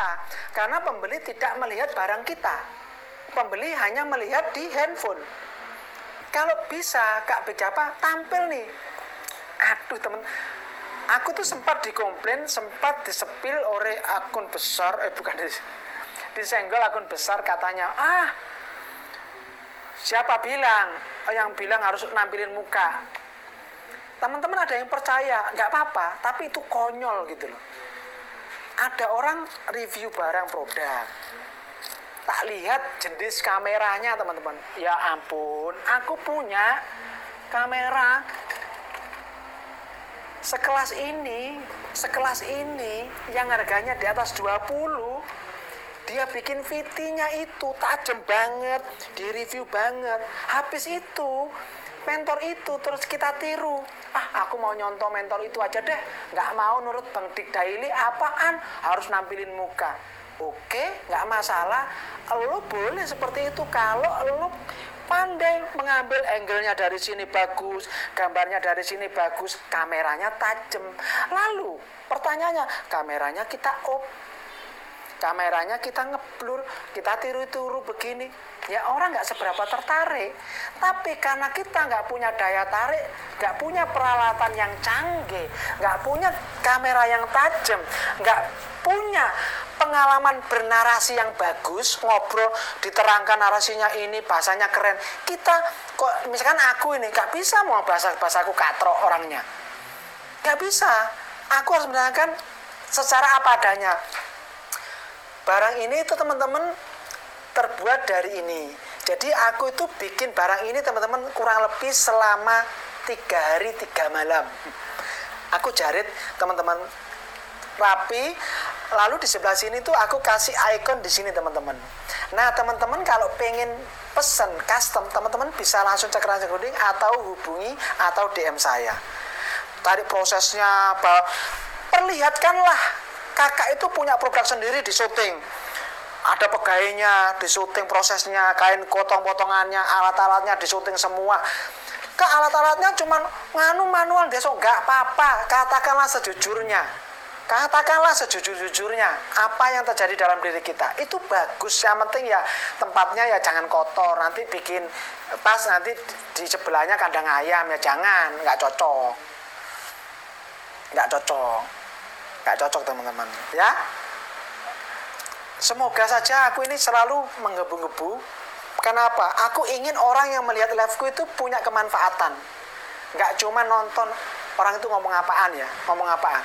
kita. Karena pembeli tidak melihat barang kita. Pembeli hanya melihat di handphone. Kalau bisa Kak Bejapa tampil nih. Aduh temen aku tuh sempat dikomplain sempat disepil oleh akun besar eh bukan disenggol akun besar katanya ah siapa bilang yang bilang harus nampilin muka? Teman-teman ada yang percaya nggak apa-apa tapi itu konyol gitu loh ada orang review barang produk. Tak lihat jenis kameranya teman-teman. Ya ampun aku punya kamera sekelas ini sekelas ini yang harganya di atas 20 dia bikin VT-nya itu tajam banget di review banget. Habis itu mentor itu terus kita tiru. Ah aku mau nyontoh mentor itu aja deh. Nggak mau nurut Bang Dik Daily apaan? Harus nampilin muka. Oke nggak masalah. Lo boleh seperti itu. Kalau lo pandai mengambil angle-nya dari sini bagus gambarnya dari sini bagus kameranya tajam. Lalu pertanyaannya kameranya kita op kameranya kita ngeblur kita tiru-tiru begini ya orang nggak seberapa tertarik. Tapi karena kita nggak punya daya tarik nggak punya peralatan yang canggih nggak punya kamera yang tajam nggak punya pengalaman bernarasi yang bagus ngobrol diterangkan narasinya ini bahasanya keren. Kita kok misalkan aku ini nggak bisa mau bahasa bahasaku katro orangnya. Nggak bisa. Aku harus menerangkan secara apa adanya. Barang ini itu teman-teman terbuat dari ini. Jadi aku itu bikin barang ini teman-teman kurang lebih selama tiga hari tiga malam. Aku jarit teman-teman rapi. Lalu di sebelah sini tuh aku kasih icon di sini teman-teman. Nah teman-teman kalau pengen pesen custom teman-teman bisa langsung cek Rancang Gooding atau hubungi atau DM saya. Tadi prosesnya perlihatkanlah kakak itu punya produk sendiri di syuting ada pegawainya di syuting prosesnya kain potong-potongannya alat-alatnya di syuting semua. Ke alat-alatnya cuma nganu manual besok nggak apa-apa. Katakanlah sejujurnya. Katakanlah sejujur-jujurnya apa yang terjadi dalam diri kita. Itu bagus yang penting ya tempatnya ya jangan kotor. Nanti bikin pas nanti di sebelahnya kandang ayam ya jangan nggak cocok. Nggak cocok. Nggak cocok teman-teman. Ya semoga saja aku ini selalu menggebu-gebu. Kenapa? Aku ingin orang yang melihat liveku itu punya kemanfaatan. Nggak cuma nonton orang itu ngomong apaan ya ngomong apaan.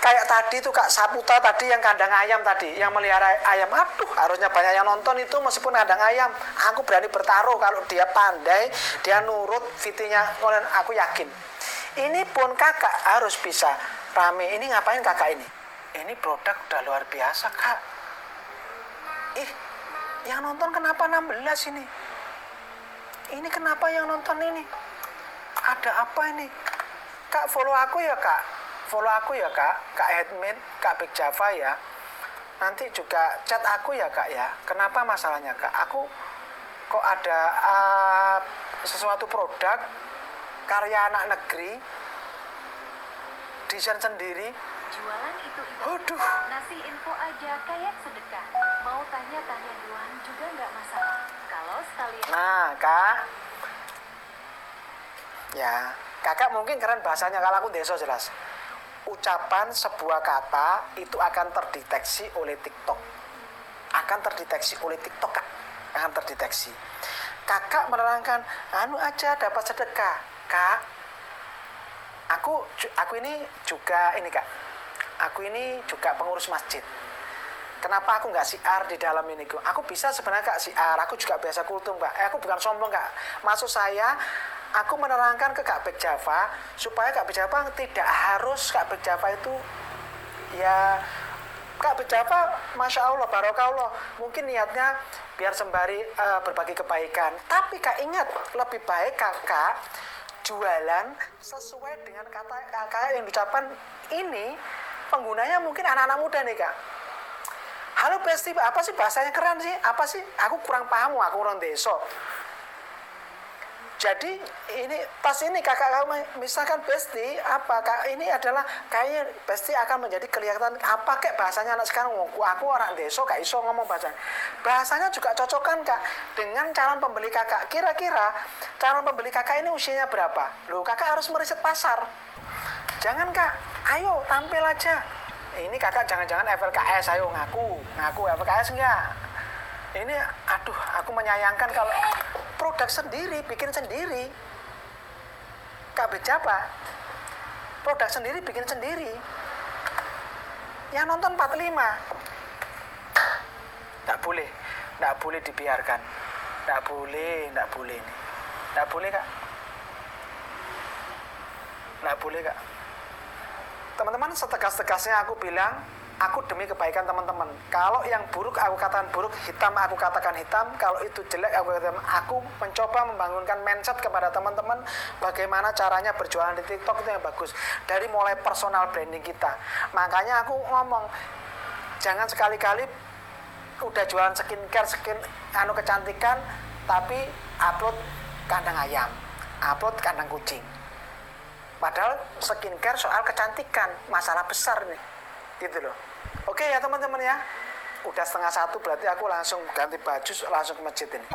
Kayak tadi tuh kak Saputa tadi yang kandang ayam tadi yang melihara ayam. Aduh harusnya banyak yang nonton itu meskipun kandang ayam. Aku berani bertaruh kalau dia pandai dia nurut fitinya aku yakin ini pun kakak harus bisa. Rame ini ngapain kakak ini? Ini produk udah luar biasa kak ih yang nonton kenapa 16 ini ini kenapa yang nonton ini? Ada apa ini? Kak follow aku ya kak. Follow aku ya kak. Kak admin kak Big Java ya. Nanti juga chat aku ya kak ya. Kenapa masalahnya kak? Aku kok ada uh, sesuatu produk karya anak negeri desain sendiri jualan itu Aduh. nasi info aja kayak sedekah. Mau tanya-tanya doang juga nggak masalah. Kalau sekalian nah kak. Ya kakak mungkin keren bahasanya. Kalau aku deso jelas. Ucapan sebuah kata itu akan terdeteksi oleh TikTok. Akan terdeteksi oleh TikTok kak. Akan terdeteksi. Kakak menerangkan anu aja dapat sedekah. Kak aku aku ini juga ini kak aku ini juga pengurus masjid. Kenapa aku nggak siar di dalam ini aku bisa sebenarnya kak siar aku juga biasa kultum kak eh, aku bukan sombong kak. Maksud saya aku menerangkan ke kak Bek Java supaya kak Bek Java tidak harus kak Bek Java itu ya Kak Bek Java, Masya Allah, Barokah Allah. Mungkin niatnya biar sembari uh, berbagi kebaikan. Tapi Kak ingat, lebih baik kakak jualan sesuai dengan kata kata yang diucapkan ini penggunanya mungkin anak-anak muda nih kak. Halo Besti apa sih bahasanya? Keren sih. Apa sih? Aku kurang paham aku orang desa. Jadi ini tas ini kakak kamu misalkan Besti apa kak ini adalah kayaknya Besti akan menjadi kelihatan apa kayak bahasanya anak sekarang. Wong, aku orang desa gak iso ngomong bahasa. Bahasanya juga cocokkan kak. Dengan calon pembeli kakak. Kira-kira calon pembeli kakak ini usianya berapa? Loh kakak harus meriset pasar jangan kak. Ayo tampil aja. Ini kakak jangan-jangan FLKS ayo ngaku. Ngaku FLKS enggak ini aduh aku menyayangkan kalau produk sendiri bikin sendiri. Kak Bejaba produk sendiri bikin sendiri. Yang nonton 45 nggak boleh. Nggak boleh dibiarkan. Nggak boleh nggak boleh nggak boleh kak. Nggak boleh kak teman-teman setegas-tegasnya aku bilang aku demi kebaikan teman-teman. Kalau yang buruk aku katakan buruk hitam aku katakan hitam. Kalau itu jelek aku katakan aku mencoba membangunkan mindset kepada teman-teman bagaimana caranya berjualan di TikTok itu yang bagus dari mulai personal branding kita. Makanya aku ngomong jangan sekali-kali udah jualan skincare skin anu kecantikan tapi upload kandang ayam upload kandang kucing Padahal skincare soal kecantikan, masalah besar nih. Gitu loh. Oke ya teman-teman ya. Udah setengah satu berarti aku langsung ganti baju langsung ke masjid ini.